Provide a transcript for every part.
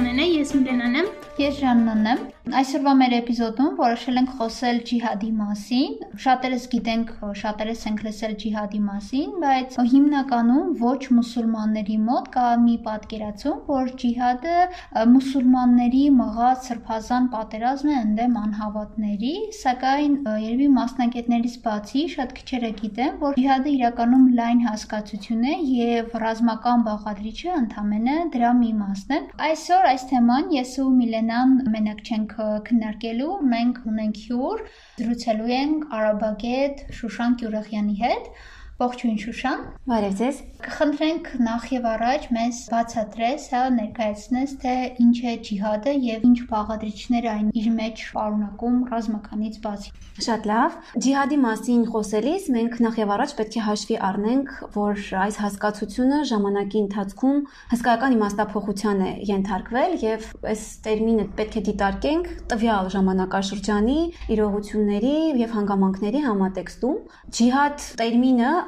ամենը, ես Միլենան եմ։ Ես Ժաննան եմ։ Այսօրվա մեր էպիզոդում որոշել ենք խոսել ջիհադի մասին։ Շատերս գիտենք, շատերս ենք լսել ջիհադի մասին, բայց հիմնականում ոչ մուսուլմանների մոտ կա մի պատկերացում, որ ջիհադը մուսուլմանների մղած սրբազան պատերազմ է ընդդեմ անհավատների, սակայն երևի մասնագետներից բացի շատ քչերը գիտեն, որ ջիհադը իրականում լայն հասկացություն է եւ ռազմական բաղադրիչը ընդամենը դրա մի մասն է։ Այսօր այս թեման ես ու Միլենան մենակ չենք քննարկելու, մենք ունենք հյուր, զրուցելու ենք Արաբագետ Շուշան Գյուրախյանի հետ Ողջույն Շուշան։ Բարև ձեզ։ Կխնդրենք նախ եւ առաջ մեզ բացատրես, հա, ներկայացնես, թե ինչ է ջիհադը եւ ինչ բաղադրիչներ այն իր մեջ պարունակում ռազմականից բացի։ Շատ լավ։ Ջիհադի մասին խոսելիս մենք նախ եւ առաջ պետք է հաշվի առնենք, որ այս հասկացությունը ժամանակի ընթացքում հսկայական իմաստափոխության է ենթարկվել եւ այս տերմինը պետք է դիտարկենք տվյալ ժամանակաշրջանի իրողությունների եւ հանգամանքների համատեքստում։ Ջիհադ տերմինը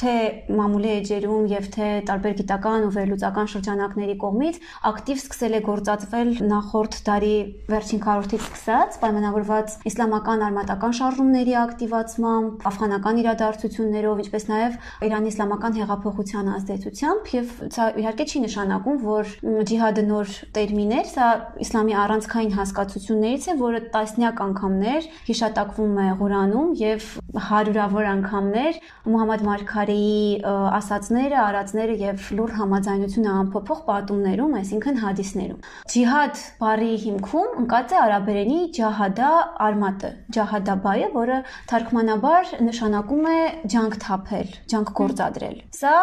թե մամուլի էջերում եւ թե տարբեր գիտական ու վերլուծական շրջանակների կողմից ակտիվ սկսել է գործածվել նախորդ դարի վերջին քառորդից սկսած, պայմանավորված իսլամական արմատական շարժումների ակտիվացմամբ, աֆղանական իրադարձություններով, ինչպես նաեւ Իրանի իսլամական հեղափոխության ազդեցությամբ եւ սա իհարկե չի նշանակում, որ ջիհադը նոր տերմին է, սա իսլամի առանցքային հասկացություններից է, որը տասնյակ անգամներ հիշատակվում է Ղուրանում եւ հարյուրավոր անգամներ Մուհամմադ Մարգարի Մարգարեի ասացները, արածները եւ լուր համաձայնությունը ամփոփող պատումներում, այսինքն հադիսներում։ Ջիհադ բարի հիմքում ընկած է արաբերենի ջահադա արմատը, ջահադա բայը, որը թարգմանաբար նշանակում է ջանք թափել, ջանք գործադրել։ Սա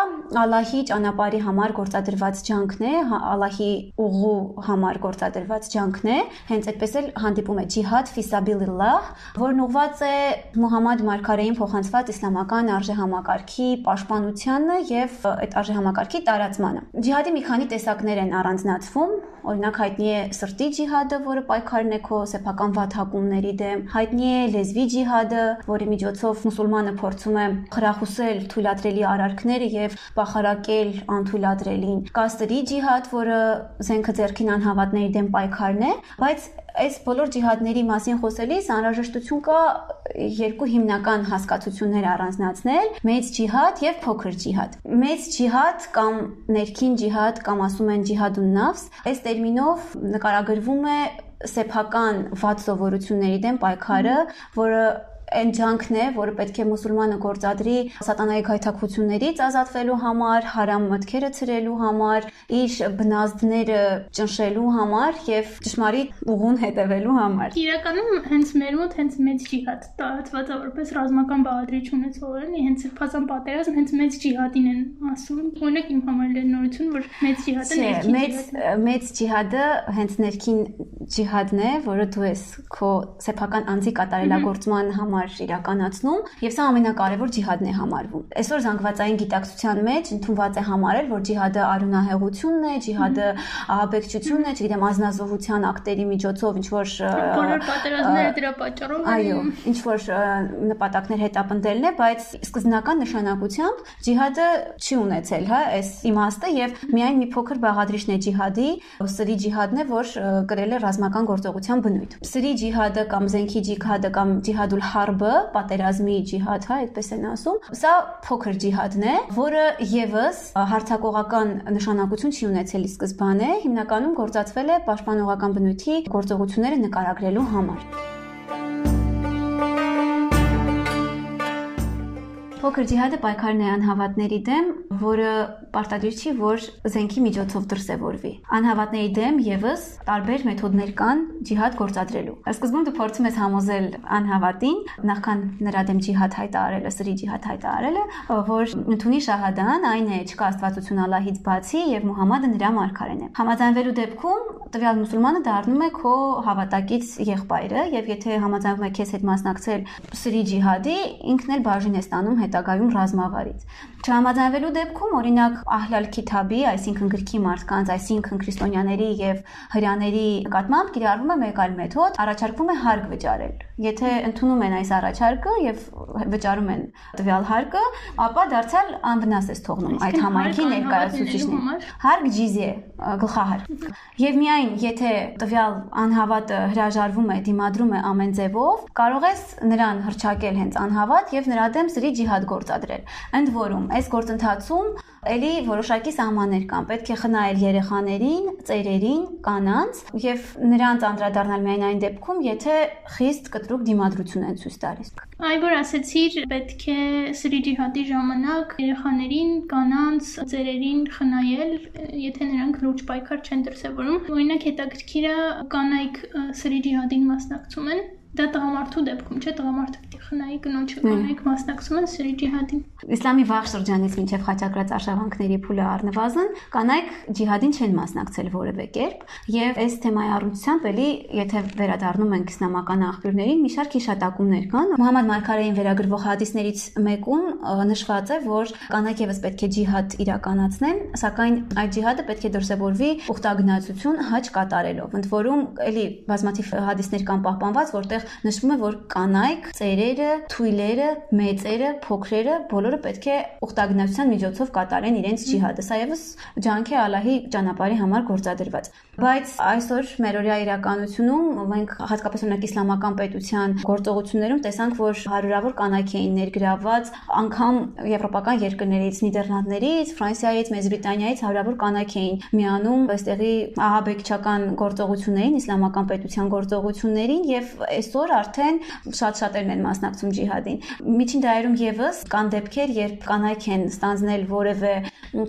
Ալլահի ճանապարհի համար գործադրված ջանքն է, հա, Ալլահի ուղու համար գործադրված ջանքն է, հենց այդպես էլ հանդիպում է ջիհադ ֆիսաբիլիլլահ, որն ուղված է Մուհամմադ Մարգարեին փոխանցված իսլամական արժեհամակարգի պաշտպանությանը եւ այդ արժեհամակարգի տարածմանը։ Ջիհադի մի քանի տեսակներ են առանձնացվում, օրինակ հայտնի է սրտի ջիհադը, որը պայքարն է քո սեփական վատհակումների դեմ, հայտնի է լեզվի ջիհադը, որի միջոցով մուսուլմանը փորձում է խրախուսել թույլատրելի արարքները եւ բախարակել անթույլատրելին։ Կա սրի ջիհադ, որը զենքը ձեռքին անհավատների դեմ պայքարն է, բայց այս բոլոր ջիհադների մասին խոսելիս անհրաժեշտություն կա երկու հիմնական հասկացություններ առանձնացնել՝ մեծ ջիհադ եւ փոքր ջիհադ։ Մեծ ջիհադ կամ ներքին ջիհադ կամ ասում են ջիհադուն նավս, այս տերմինով նկարագրվում է սեփական վատ սովորությունների դեմ պայքարը, որը այն ջանքն է, որը պետք է մուսուլմանը գործադրի սատանայի գայթակղություններից ազատվելու համար, հարամ մտքերը ցրելու համար, իր բնազդները ճնշելու համար եւ ճշմարիտ ուղուն հետևելու համար։ Իրականում հենց մեր մոտ հենց մեծ ջիհադ տարածված է որպես ռազմական բաղադրիչ ունեցող են, հենց սրբազան պատերազմ հենց մեծ ջիհադին են ասում։ Օրինակ իմ համար էլ նորություն, որ մեծ ջիհադը ներքին մեծ մեծ ջիհադը հենց ներքին ջիհադն է, որը դու ես քո սեփական անձի կատարելագործման համար իրականացնում եւ սա ամենակարևոր ջիհադն է համարվում։ Այսօր զանգվածային գիտակցության մեջ ընդունված է համարել, որ ջիհադը արունահեղությունն է, ջիհադը ահաբեկչությունն է, չգիտեմ, ազնազողության ակտերի միջոցով ինչ որ բոլոր պատերազմները դրա պատճառով այո, ինչ որ նպատակներ հետապնդելն է, բայց սկզբնական նշանակությամբ ջիհադը չի ունեցել, հա, այս իմաստը եւ միայն մի փոքր բաղադրիչն է ջիհադի, սրի ջիհադն է, որ կրել է ռազմական գործողության բնույթ։ Սրի ջիհադը կամ զենքի ջիհադը կամ ջիհադուլ հար հարբը, պատերազմի ջիհադ, հա, այդպես են ասում։ Սա փոքր ջիհադն է, որը եւս հարցակողական նշանակություն չի ունեցել ի սկզբանե, հիմնականում գործածվել է պաշտպանողական բնույթի գործողությունները նկարագրելու համար։ Փոքր ջիհադը պայքարն է անհավատների դեմ, որը պարտադիր չի, որ զենքի միջոցով դրսևորվի։ Անհավատների դեմ եւս տարբեր մեթոդներ կան ջիհադ գործադրելու։ Սկզբում դու փորձում ես համոզել անհավատին, նախքան նրա դեմ ջիհադ հայտարարելը, սրի ջիհադ հայտարարելը, որ ընդունի շահադան, այն է չկա աստվածություն Ալլահից բացի եւ Մուհամմադը նրա մարգարեն է։ Համաձայնվելու դեպքում տվյալ մուսուլմանը դառնում է քո հավատակից եղբայրը եւ եթե համաձայնվում է քեզ հետ մասնակցել սրի ջիհադի, ինքն էլ բաժին է ստանում հետագայում ռազմավարից։ Չհամաձայնվելու դեպքում օրինակ Ահլալ Քիթաբի, այսինքն գրքի մարդկանց, այսինքն քրիստոնյաների եւ հрьяաների նկատմամբ կիրառվում է մեկ այլ մեթոդ, առաջարկվում է հարգ վճարել Եթե ընդունում են այս առաջարկը եւ վճարում են տվյալ հարկը, ապա դարձյալ անվնաս է թողնում այդ համայնքի ներկայացուցիչներին։ Հարկ ջիզե գլխահարկ։ Եվ միայն եթե տվյալ անհավատը հրաժարվում է, դիմադրում է ամեն ձևով, կարող ես նրան հրճակել հենց անհավատ եւ նրա դեմ սրի ջիհադ գործադրել։ Ընդ որում, այս գործընթացում Էլի որոշակի սահմաններ կան։ Պետք է խնայել երեխաներին, ծերերին, կանանց եւ նրանց անդրադառնալ միայն այն դեպքում, եթե խիստ կտրուկ դիմադրություն են ցույց տալիս։ Այ որ ասացիր, պետք է սրի ջիհադի ժամանակ երեխաներին, կանանց, ծերերին խնայել, եթե նրանք լուրջ պայքար չեն դրսևորում։ Օրինակ հետաքրքիրը կանայք սրի ջիհադին մասնակցում են Դա տղամարդու դեպքում չէ, տղամարդը պիտի խնայի կնոջը, կանայք մասնակցում են սրի ջիհադին։ Իսլամի վաղ շրջանից մինչև խաչակրած արշավանքների փուլը առնվազն կանայք ջիհադին չեն մասնակցել որևէ կերպ, եւ այս թեմայի առնչությամբ էլի, եթե վերադառնում ենք իսլամական աղբյուրներին, մի շարք հիշատակումներ կան։ Մուհամմադ Մարգարեին վերագրվող հադիսներից մեկում նշված է, որ կանայք եւս պետք է ջիհադ իրականացնեն, սակայն այդ ջիհադը պետք է դրսևորվի ուխտագնացություն հաճ կատարելով։ Ընդ որում, էլի բազմաթիվ հադիսներ կան պահպանված, որտեղ որտեղ նշվում է, որ կանայք, ծերերը, թույլերը, մեծերը, փոքրերը բոլորը պետք է ուխտագնացության միջոցով կատարեն իրենց ջիհադը։ Սա եւս ջանք է Ալլահի ճանապարհի համար գործադրված։ Բայց այսօր մերօրյա իրականությունում մենք հատկապես օրինակ իսլամական պետության գործողություններում տեսանք, որ հարյուրավոր կանայք էին ներգրաված, անգամ եվրոպական երկրներից, Նիդերլանդներից, Ֆրանսիայից, Մեծ Բրիտանիայից հարյուրավոր կանայք էին միանում այստեղի ահաբեկչական գործողություններին, իսլամական պետության գործողություններին եւ այսօր արդեն շատ-շատերն են մասնակցում ջիհադին։ Միջին դայերում եւս կան դեպքեր, երբ կանայք են ստանձնել որևէ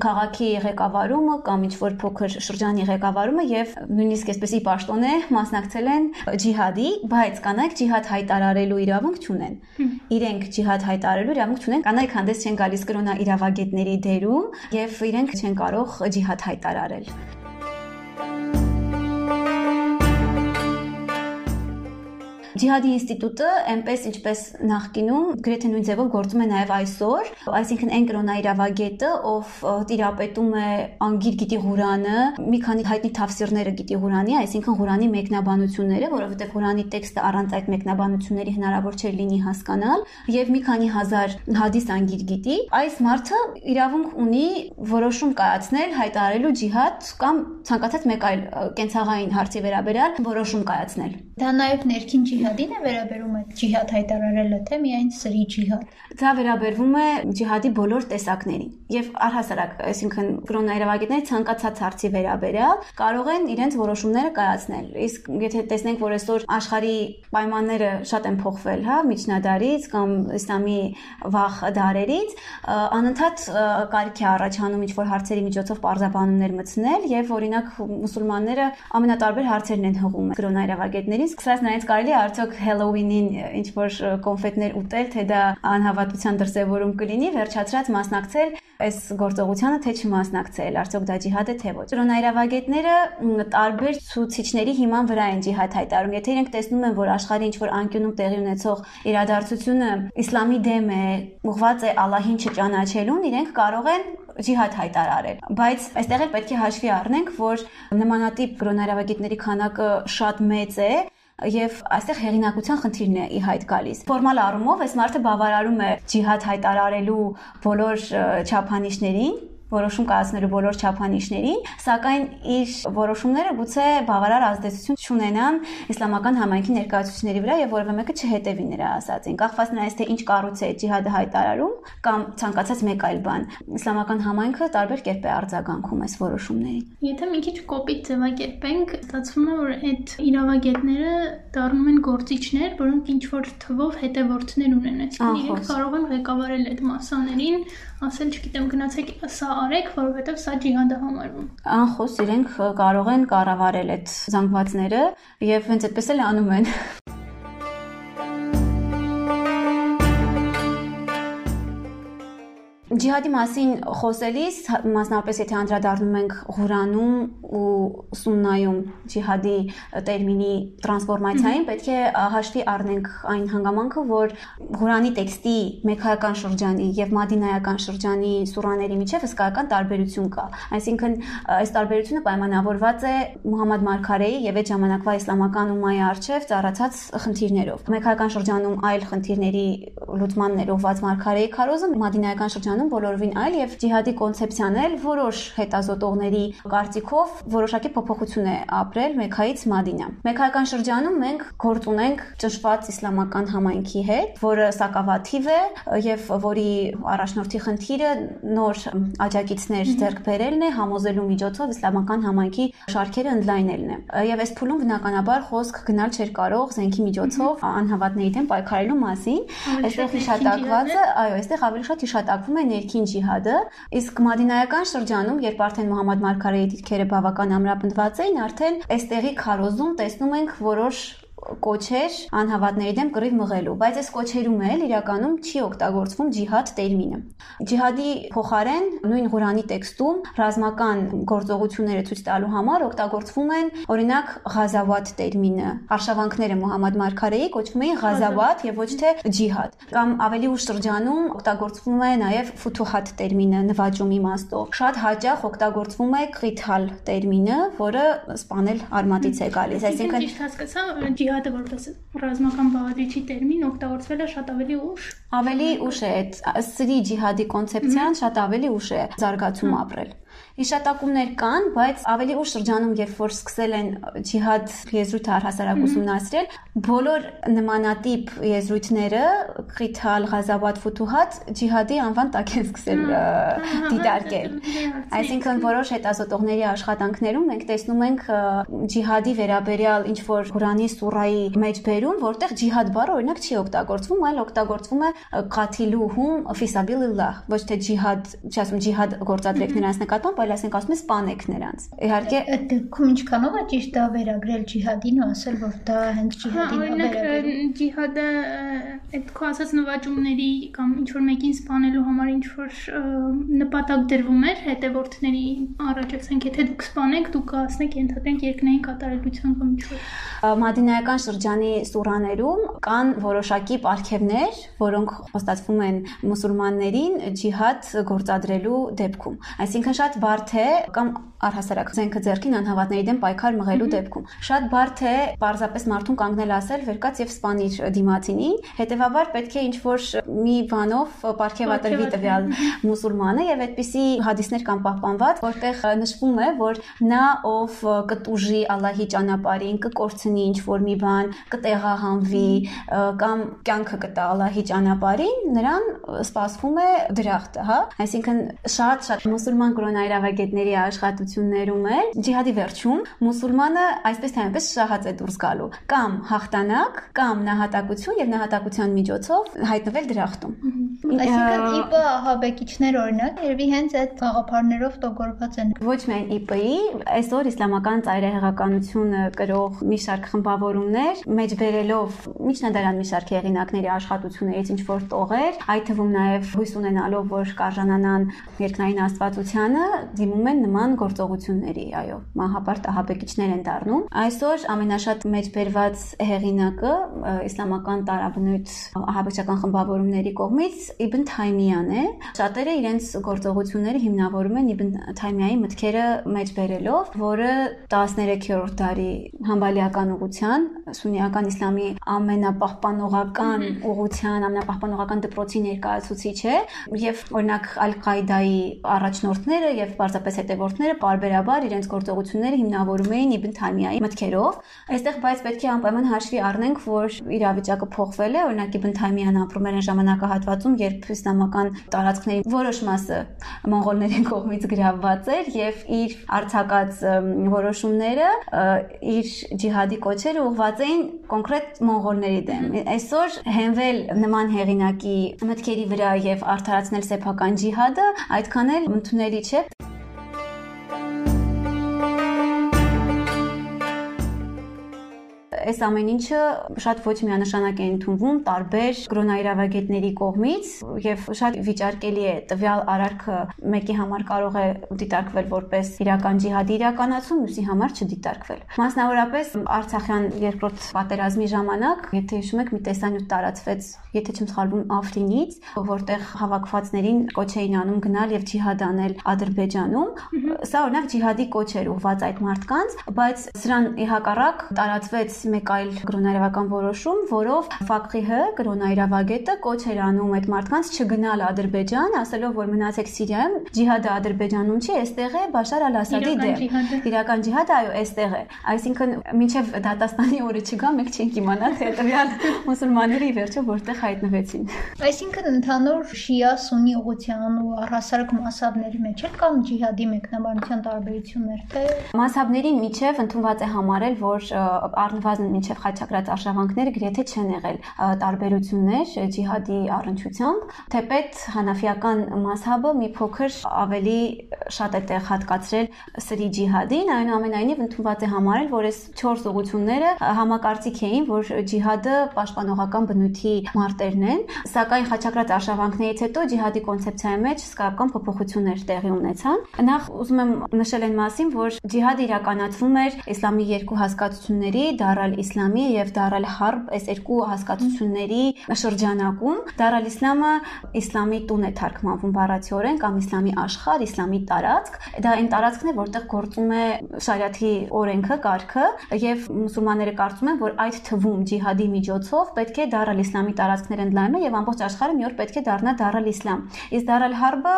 քաղաքի ղեկավարումը կամ ինչ-որ փոքր շրջանի ղեկավարումը եւ նույնիսկ այսպեսի պաշտոն է մասնակցել են ջիհադի, բայց կանայք ջիհադ հայտարարելու իրավունք չունեն։ Իրենք ջիհադ հայտարարելու իրավունք չունեն, կանայք հանդես չեն գալիս կրոնա իրավագետների դերում եւ իրենք չեն կարող ջիհադ հայտարարել։ Ջիհադի ինստիտուտը այնպես ինչպես նախկինում գրեթե նույն ձևով գործում է նաև այսօր, այսինքն այն կրոնաիրավագետը, ով տիրապետում է անգիր գիտի Ղուրանը, մի քանի հայտնի թավսիրները գիտի Ղուրանի, այսինքն Ղուրանի մեկնաբանությունները, որովհետև Ղուրանի տեքստը առանց այդ մեկնաբանությունների հնարավոր չէ լինի հասկանալ, եւ մի քանի հազար հադիս անգիր գիտի, այս մարդը իրավունք ունի որոշում կայացնել հայտարարելու ջիհադ կամ ցանկացած մեկ այլ կենցաղային հարցի վերաբերյալ որոշում կայացնել։ Դա նաև ներքին ջիհադ ջիհադին է վերաբերում այդ ջիհադ հայտարարելը, թե միայն սրի ջիհադ։ Դա վերաբերվում է ջիհադի բոլոր տեսակներին։ Եվ առհասարակ, այսինքն կրոնայրավագետները ցանկացած հարցի վերաբերյալ կարող են իրենց որոշումները կայացնել։ Իսկ եթե տեսնենք, որ այսօր աշխարհի պայմանները շատ են փոխվել, հա, միջնադարից կամ իսլամի վաղ դարերից, անընդհատ կարիք է առաջանում ինչ-որ հարցերի միջոցով պարզաբանումներ մտցնել եւ օրինակ մուսուլմանները ամենատարբեր հարցերն են հղում կրոնայրավագետներին, սկսած նրանց կարելի է արդյոք Halloween-ին ինչ որ կոնֆետներ ուտել, թե դա անհավատության դրսևորում կլինի, վերջացած մասնակցել այս գործողությանը թե չմասնակցել, արդյոք դա ջիհադ է թե ոչ։ Կրոնայրավագետները տարբեր ցուցիչների հիման վրա են ջիհադ հայտարարում։ Եթե իրենք տեսնում են, որ աշխարհի ինչ որ անկյունում տեղի ունեցող իրադարձությունը իսլամի դեմ է, ուղղված է Ալլահին չճանաչելուն, իրենք կարող են ջիհադ հայտարարել։ Բայց այստեղ էլ պետք է հաշվի առնենք, որ նմանատիպ կրոնայրավագետների քանակը շատ մեծ է եւ այստեղ հեղինակության խնդիրն է ի հայտ գալիս։ Ֆորմալ առումով այս մարդը բավարարում է ջիհադ հայտարարելու բոլոր չափանիշներին, որոշում կայացնելու բոլոր չափանիշներին, սակայն իր որոշումները գուցե բավարար ազդեցություն չունենան իսլամական համայնքի ներկայացուցիչների վրա եւ որևէ մեկը չհետևի նրա ասածին։ Կախված նրանից թե ինչ կառույց է ջիհադը հայտարարում կամ ցանկացած մեկ այլ բան, իսլամական համայնքը տարբեր կերպ է արձագանքում այս որոշումներին։ Եթե մի քիչ կոպիտ ձևակերպենք, ստացվում է, որ այդ իրավագետները դառնում են գործիչներ, որոնք ինչ որ թվով հետևորդներ ունեն, այսինքն իրենք կարող են ղեկավարել այդ մասաներին, ասել, չգիտեմ, գնացեք սա արեք, որովհետև սա ջիհադ է համարվում։ Անխոս իրենք կարող են կառավարել այդ զանգվածները եւ հենց այդպես էլ անում են։ Ջիհադի մասին խոսելիս մասնավորապես եթե անդրադառնում ենք Ղուրանում ու Սուննայում ջիհադի տերմինի տրանսֆորմացիային, պետք է հաշվի առնենք այն հանգամանքը, որ Ղուրանի տեքստի մեքայական շրջանի եւ մադինայական շրջանի սուրաների միջև հսկայական տարբերություն կա։ Այսինքն այս տարբերությունը պայմանավորված է Մուհամմադ Մարգարեի եւ այդ ժամանակվա իսլամական ումմայի արչեւ ծառացած խնդիրներով։ Մեքայական շրջանում այլ խնդիրների լուծման ներողված Մարգարեի քարոզը, մադինայական շրջանում բոլորովին այլ եւ ջիհադի կոնցեպցիան էլ որոշ հետազոտողների կարծիքով որոշակի փոփոխություն է ապրել Մեքայից Մադինա։ Մեքայական շրջանում մենք գործ ունենք ճշված իսլամական համայնքի հետ, որը սակավաթիվ է եւ որի առաջնորդի խնդիրը նոր աջակիցներ ձեռք բերելն է, համոզելու միջոցով իսլամական համայնքի շարքերը ընդլայնելն է։ Եվ այս փուլում բնականաբար խոսք գնալ չէր կարող զենքի միջոցով անհավատների դեմ պայքարելու մասին։ Այստեղ հիշատակված է, այո, այստեղ ավելի շատ հիշատակվում է ներքին ջիհադը, իսկ մադինայական շրջանում, երբ արդեն Մուհամմադ Մարգարեի դիրքերը բավական ամրապնդված էին, արդեն այստեղի քարոզում տեսնում ենք որոշ կոչեր անհավատների դեմ կռիվ մղելու, բայց այս կոչերում էլ իրականում չի օգտագործվում ջիհադ տերմինը։ Ջիհադի փոխարեն նույն Ղուրանի տեքստում ռազմական գործողությունները ցույց տալու համար օգտագործվում են օրինակ ղազավատ տերմինը։ Արշավանքները Մուհամմադ Մարգարեի կոչվում էին ղազավատ եւ ոչ թե ջիհադ։ Կամ ավելի ուշ շրջանում օգտագործվում է նաեւ ֆութուհատ տերմինը նվաճում իմաստով։ Շատ հաճախ օգտագործվում է ղիթալ տերմինը, որը սպանել արմատից է գալիս։ Այսինքն ճիշտ հասկացա, ջիհադը որպես ռազմական բաղադրիչի տերմին օգտագործվել է շատ ավելի ուշ։ Ավելի ուշ է սրի ջիհադի կոնցեպցիան շատ ավելի ուշ է զարգացում ապրել։ Հիշատակումներ կան, բայց ավելի ուշ շրջանում, երբ որ սկսել են ջիհադ եզրույթը առհասարակ ուսումնասիրել, բոլոր նմանատիպ եզրույթները Ղիթալ, Ղազաբատ, Ֆութուհատ ջիհադի անվան տակ են սկսել դիտարկել։ Այսինքն որոշ հետազոտողների աշխատանքներում մենք տեսնում ենք ջիհադի վերաբերյալ ինչ որ Ղուրանի սուրայի մեջ բերում, որտեղ ջիհադ բառը օրինակ չի օգտագործվում, այլ օգտագործվում է qatiluhum fisabilillah, ոչ թե ջիհադ, չասում ջիհադ գործադրեք նրանց նկատմամբ, այլ ասենք ասում է սպանեք նրանց։ Իհարկե այդ դեպքում ինչքանով է ճիշտ դա վերագրել ջիհադին ու ասել, որ դա հենց ջիհադին է վերագրել։ Ջիհադը այդ քո ասած նվաճումների կամ ինչ որ մեկին սպանելու համար ինչ որ նպատակ դրվում էր հետևորդների առաջ, ասենք եթե դուք սպանեք, դուք կասնեք ենթադրենք երկնային կատարելության կամ ինչ որ Մադինայական շրջանի սուրաներում կան որոշակի պարգևներ, որոնք խոստացվում են մուսուլմաններին ջիհադ գործադրելու դեպքում։ Այսինքն շատ բարդ է կամ առհասարակ զենքը ձեռքին անհավատների դեմ պայքար մղելու դեպքում։ Շատ բարդ է պարզապես մարդուն կանգնել ասել վերկաց եւ սպանիր դիմացինին, հետեւաբար պետք է ինչ-որ մի բանով պարգևատրվի տվյալ մուսուլմանը եւ այդպիսի հադիսներ կան պահպանված, որտեղ նշվում է, որ նա ով կտուժի Ալլահի ճանապարհին, կկորցնի ինչ-որ մի բան, կտեղահանվի կամ կյանքը կտա Ալլահի ճանապարհին, նրան սպասվում է դրախտը, հա? Այսինքն շատ-շատ մուսուլման կրոնայրավագետների աշխատություն պատմություններում է ջիհադի վերջում մուսուլմանը այսպես թե այնպես շահած է դուրս գալու կամ հաղթանակ կամ նահատակություն եւ նահատակության միջոցով հայտնվել դրախտում այսինքն ԻՊ ահաբեկիչներ օրինակ երևի հենց այդ գաղափարներով տոգորված են ոչ միայն ԻՊ-ի այսօր իսլամական ծայրահեղականությունը կրող մի շարք խմբավորումներ մեջ բերելով միջնադարան մի շարք հեղինակների աշխատություններից ինչ որ տողեր այդ թվում նաեւ հույս ունենալով որ կարժանանան երկնային աստվածությանը դիմում են նման գործ գործողությունների, այո, մահապարտ ահաբեկիչներ են դառնում։ Այսօր ամենաշատ մեջբերված հեղինակը իսլամական տարաբնույթ ահաբեկչական խմբավորումների կողմից Իբն Թայմիան է։ Շատերը իրենց գործողությունները հիմնավորում են Իբն Թայմիայի մտքերը մեջբերելով, որը 13-րդ դարի համբալիական ուղղության, սուննիական իսլամի ամենապահպանողական ուղղության, ամենապահպանողական դպրոցի ներկայացուցիչ է, եւ օրինակ Ալ-Ყայդայի առաջնորդները եւ պարզապես հետևորդները բարբերաբար իրենց գործողությունները հիմնավորում էին Իբն Թայմիայի մտքերով։ Այստեղ բայց պետք է անպայման հաշվի առնենք, որ իրավիճակը փոխվել է, օրինակ Իբն Թայմիան ապրում էր այն ժամանակահատվածում, երբ իսլամական տարածքների որոշ մասը մոնղոլների կողմից գրավված էր եւ իր արցակած որոշումները իր ջիհադի կոչերը ուղղված էին կոնկրետ մոնղոլների դեմ։ Այսօր հենվել նման հեղինակի մտքերի վրա եւ արդարացնել սեփական ջիհադը այդքան էլ ընդունելի չէ։ այս ամեն ինչը շատ ոչ միանշանակ է ընդունվում տարբեր կրոնաիրավագետների կողմից եւ շատ վիճարկելի է տվյալ արարքը մեկի համար կարող է դիտարկվել որպես իրական ջիհադի իրականացում, մյուսի համար չդիտարկվել։ Մասնավորապես Արցախյան երկրորդ պատերազմի ժամանակ, եթե հիշում եք, մի տեսանյութ տարածվեց, եթե չեմ սխալվում, Աֆրինից, որտեղ հավաքվածներին կոչ էին անում գնալ եւ ջիհադ անել Ադրբեջանում։ Սա օրինակ ջիհադի կոչ էր ուղված այդ մարդկանց, բայց սրան իհակառակ տարածվեց մեկ այլ կրոնայրավական որոշում, որով Ֆակիհը կրոնայրավագետը կոչ էր անում այդ մարդկանց չգնալ Ադրբեջան, ասելով, որ մնացեք Սիրիայում, ջիհադը Ադրբեջանում չի, այստեղ է Բաշար al-Ասադի դեմ։ Իրական ջիհադը այո, այստեղ է։ Այսինքն, մինչև դատաստանի օրը չգա, մենք չենք իմանա, թե տվյալ մուսուլմանները ի վերջո որտեղ հայտնվեցին։ Այսինքն ընդհանուր շիա սունի ուղղության ու առհասարակ մասաբների մեջ էլ կան ջիհադի մեկնաբանության տարբերություններ, թե Մասաբների միջև ընդունված է համարել, որ առնվազն միջև խաչակրած արշավանքները գրեթե չեն եղել տարբերություններ ջիհադի առնչությամբ, թեպետ հանաֆիական մասհաբը մի փոքր ավելի շատ է տեղ հատկացրել սրի ջիհադին, այնուամենայնիվ ընդունված է համարել, որ այս 4 ուղությունները համակարծիք էին, որ ջիհադը պաշտպանողական բնույթի մարտերն են, սակայն խաչակրած արշավանքներից հետո ջիհադի կոնցեպցիայի մեջ սկսական փոփոխություններ տեղի ունեցան։ Նախ ուզում եմ նշել այն մասին, որ ջիհադը իրականացվում էր իսլամի երկու հասկացությունների՝ Դարալ Իսլամի եւ Դարալ Հարբ, այս երկու հասկացությունների շրջանակում։ Դարալ Իսլամը իսլամի տուն է թարգմանվում բառացիորեն կամ իսլամի աշխարհ, իսլամի տարածք։ Դա այն տարածքն է, որտեղ գործում է շարիաթի օրենքը, կարգը եւ մուսուլմանները կարծում են, որ այդ թվում ջիհադի միջոցով պետք է Դարալ Իսլամի տարածքներ ընդլայնվեն եւ ամբողջ աշխարհը մի օր պետք է դառնա Դարալ Իսլամ։ Իսկ Դարալ Հարբը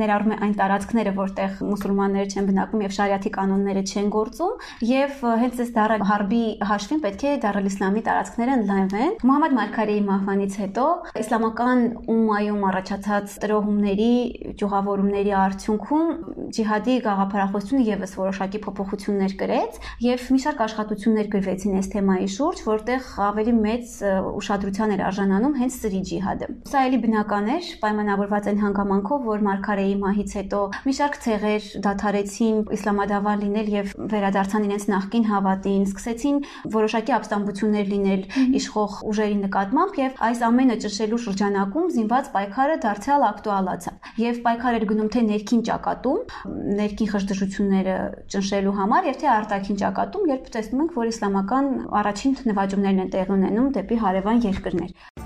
ներառում է այն տարածքները, որտեղ մուսուլմանները չեն բնակվում եւ շարիաթի կանոնները չեն գործում եւ հենց այս Դարալ Հարբի հաշվին պետք է Դարալ Իսլամի տարածքները ընդլայնվեն։ Մուհամմադ Մարգարեի մահվանից հետո իսլամական ումմայում առաջացած տրոհումների, ճյուղավորումների արդյունքում ջիհադի գաղափարախոսությունը եւս որոշակի փոփոխություններ կրեց եւ մի շարք աշխատություններ գրվեցին այս թեմայի շուրջ, որտեղ ավելի մեծ ուշադրության էր արժանանում հենց սրի ջիհադը։ Սա էլի բնական էր, պայմանավորված այն հանգամանքով, որ Մարգարեի մահից հետո մի շարք ցեղեր դադարեցին իսլամադավան լինել եւ վերադարձան իրենց նախկին հավատին, սկսեցին որոշակի ապստամբություններ լինել իշխող ուժերի նկատմամբ եւ այս ամենը ճշելու շրջանակում զինված պայքարը դարձյալ ակտուալացավ։ Եվ պայքար էր գնում թե ներքին ճակատում, ներքին խժդժությունները ճնշելու համար եւ թե արտաքին ճակատում, երբ տեսնում ենք, որ իսլամական առաջին նվաճումներն են տեղի ունենում դեպի հարևան երկրներ։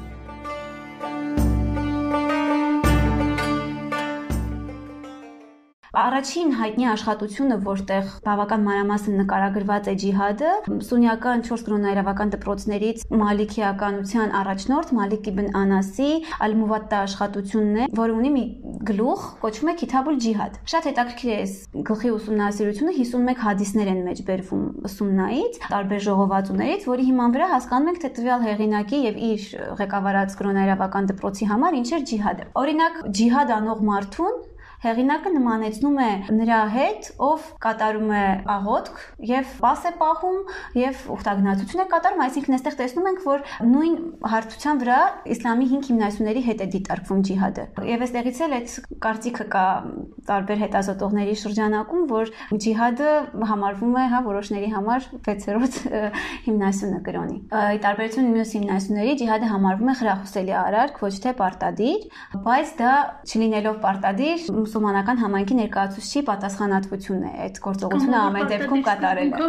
Առաջին հայտնի աշխատությունը, որտեղ բավական մանրամասն նկարագրված է ջիհադը, սունյական 4 կրոնայրավական դպրոցներից Մալիքիականության առաջնորդ Մալիկ իբն Անասի Ալ-Մուվատտա աշխատությունն է, որը ունի մի գլուխ, կոչվում է Քիթաբուլ ջիհադ։ Շատ հետաքրքիր է այս գլխի ուսումնասիրությունը 51 հադիսներ են մեջ բերվում սուննայից, տարբեր ժողովածուներից, որի հիման վրա հասկանում ենք, թե տվյալ հեղինակի եւ իր ղեկավարած կրոնայրավական դպրոցի համար ինչ էր ջիհադը։ Օրինակ, ջիհադ անող մարդուն Հեղինակը նմանեցնում է նրա հետ, ով կատարում է աղոթք եւ պաս է պահում եւ ուխտագնացություն է կատարում, այսինքն այստեղ տեսնում ենք, որ նույն հարթության վրա իսլամի 5 հիմնասյուների հետ է դիտարկվում ջիհադը։ Եվ այստեղից էլ այդ կարծիքը կա տարբեր հետազոտողների շրջանակում, որ ջիհադը համարվում է, հա, որոշների համար 6-րդ հիմնասյունը կրոնի։ Ի տարբերություն մյուս հիմնասյունների ջիհադը համարվում է խրախուսելի արարք, ոչ թե պարտադիր, բայց դա չլինելով պարտադիր մուսուլմանական համայնքի ներկայացուցիչի պատասխանատվությունն է այդ գործողությունը ամեն դեպքում կատարելը։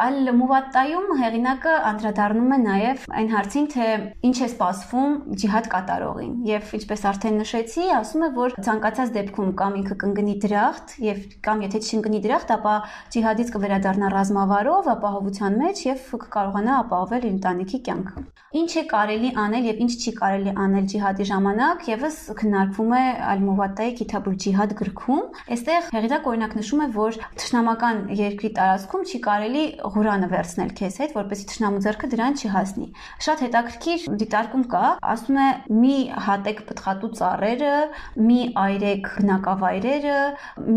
Այլ մուվատտայում հեղինակը անդրադառնում է նաև այն հարցին, թե ինչ է սպասվում ջիհադ կատարողին։ Եվ ինչպես արդեն նշեցի, ասում է, որ ցանկացած դեպքում կամ ինքը կընկնի դրախտ եւ կամ եթե չընկնի դրախտ, ապա ջիհադից կվերադառնա ռազմավարով, ապահովության մեջ եւ կկարողանա ապահովել իր ընտանիքի կյանքը։ Ինչ է կարելի անել եւ ինչ չի կարելի անել ջիհադի ժամանակ, եւս քննարկվում է Ալ-Մուվատտայի Քիթաբուլ ջիհադ գրքում։ Այստեղ հեղինակ օրինակ նշում է, որ թշնամական երկրի տարածքում չի կարելի Ղուրանը վերցնել քեզ հետ, որպեսզի թշնամու ձեռքը դրան չհասնի։ Շատ հետաքրքիր դիտարկում կա, ասում է՝ մի հատեք պտղատու ծառերը, մի այրեք բնակավայրերը,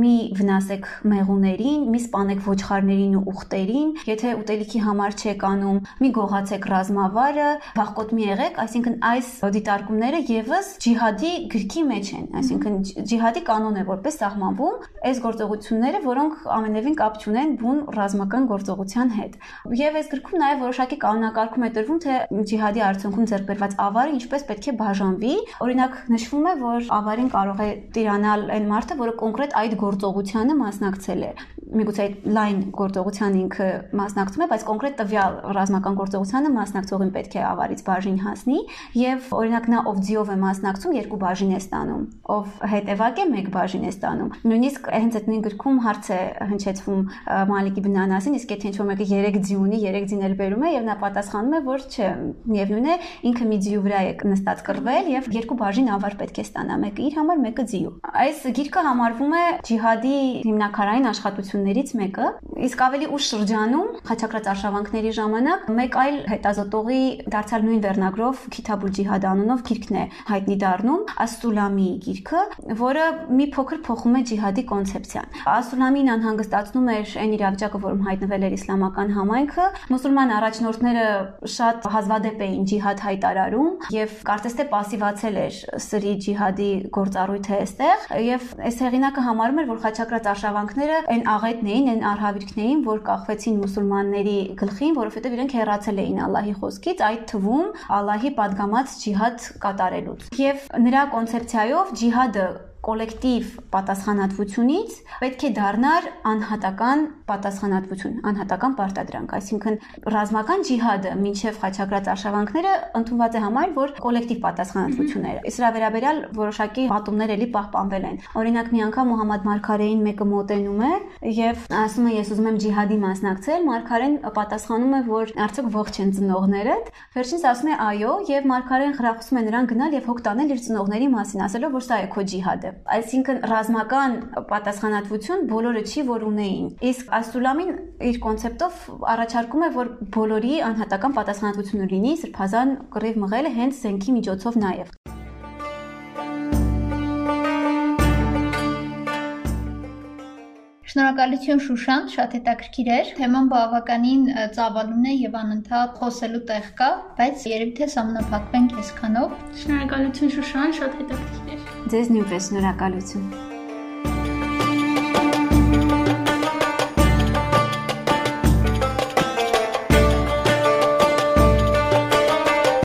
մի վնասեք մեղուներին, մի սպանեք ոչխարներին ու ուխտերին, եթե ուտելիքի համար չեք անում, մի գողացեք ռազմավարը, վախկոտ մի եղեք, այսինքն այս դիտարկումները եւս ջիհադի գրքի մեջ են, այսինքն ջիհադի կանոն է որպես սահմանվում այս գործողությունները, որոնք ամենևին կապ չունեն բուն ռազմական գործողության հետ։ Եվ այս գրքում նաև որոշակի կանոնակարգում է տրվում, թե ջիհադի արդյունքում ձեռք բերված ավարը ինչպես պետք է բաժանվի։ Օրինակ նշվում է, որ ավարին կարող է տիրանալ այն մարդը, որը կոնկրետ այդ գործողությանը մասնակցել է միգուցե այդ լայն գործողության ինքը մասնակցում է, բայց կոնկրետ տվյալ ռազմական գործողությանը մասնակցողին պետք է ավարից բաժին հասնի եւ օրինակ նա ով ձիով է մասնակցում երկու բաժին է ստանում, ով հետևակ է մեկ բաժին է ստանում։ Նույնիսկ հենց այդ նույն գրքում հարց է հնչեցվում Մալիկի բնանասին, իսկ եթե ինչ-որ մեկը 3 ձի ունի, 3 ձին էլ բերում է եւ նա պատասխանում է, որ չէ, միևնույն է, ինքը մի ձիու վրա է նստած կռվել եւ երկու բաժին ավար պետք է ստանա, մեկը իր համար, մեկը ձիու։ Այս գիրքը համարվում է ջիհադի հիմնակարային աշխատություն պատմություններից մեկը, իսկ ավելի ուշ շրջանում խաչակրած արշավանքների ժամանակ մեկ այլ հետազոտողի դարձյալ նույն վերնագրով Քիթաբուլ Ջիհադ անունով գիրքն է հայտնի դառնում, Աստուլամի գիրքը, որը մի փոքր փոխում է ջիհադի կոնցեպցիան։ Աստուլամին անհանգստացնում էր այն իրավիճակը, որում հայտնվել էր իսլամական համայնքը, մուսուլման առաջնորդները շատ հազվադեպ էին ջիհադ հայտարարում եւ կարծես թե пассивացել էր սրի ջիհադի գործառույթը այստեղ եւ այս հեղինակը համարում էր, որ խաչակրած արշավանքները այն աղետն էին, այն արհավիրքն էին, որ կախվեցին մուսուլմանների գլխին, որովհետեւ իրենք հեռացել էին Ալլահի խոսքից, այդ թվում Ալլահի падգամած ջիհադ կատարելուց։ Եվ նրա կոնցեպցիայով ջիհադը կոլեկտիվ պատասխանատվությունից պետք է դառնար անհատական պատասխանատվություն, անհատական պարտադրանք, այսինքն ռազմական ջիհադը մինչև խաչակրած արշավանքները ընդունված է համար, որ կոլեկտիվ պատասխանատվություններ։ Սրա վերաբերյալ որոշակի պատումներ էլի պահպանվել են։ Օրինակ մի անգամ Մուհամմադ Մարգարեին մեկը մոտենում է եւ ասում է ես ուզում եմ ջիհադի մասնակցել, Մարգարեն պատասխանում է, որ արդյոք ողջ են ծնողներդ։ Վերջինս ասում է այո եւ Մարգարեն խրախուսում է նրան գնալ եւ հոգ տանել իր ծնողների մասին, ասելով որ սա է քո ջիհադը։ Այսինքն ռազմական պատասխանատվություն բոլորը չի որ ունեին։ Իսկ Ասուլամին իր կոնցեպտով առաջարկում է, որ բոլորի անհատական պատասխանատվությունը լինի սրբազան կռիվ մղելը հենց զենքի միջոցով նաև։ Շնորհակալություն Շուշան, շատ հետաքրքիր էր։ Թեման բավականին ծավալուն է եւ անընդհատ խոսելու տեղ կա, բայց երևի թե սահմանափակվենք այսքանով։ Շնորհակալություն Շուշան, շատ հետաքրքիր էր։ Ձեզ նույնպես շնորհակալություն։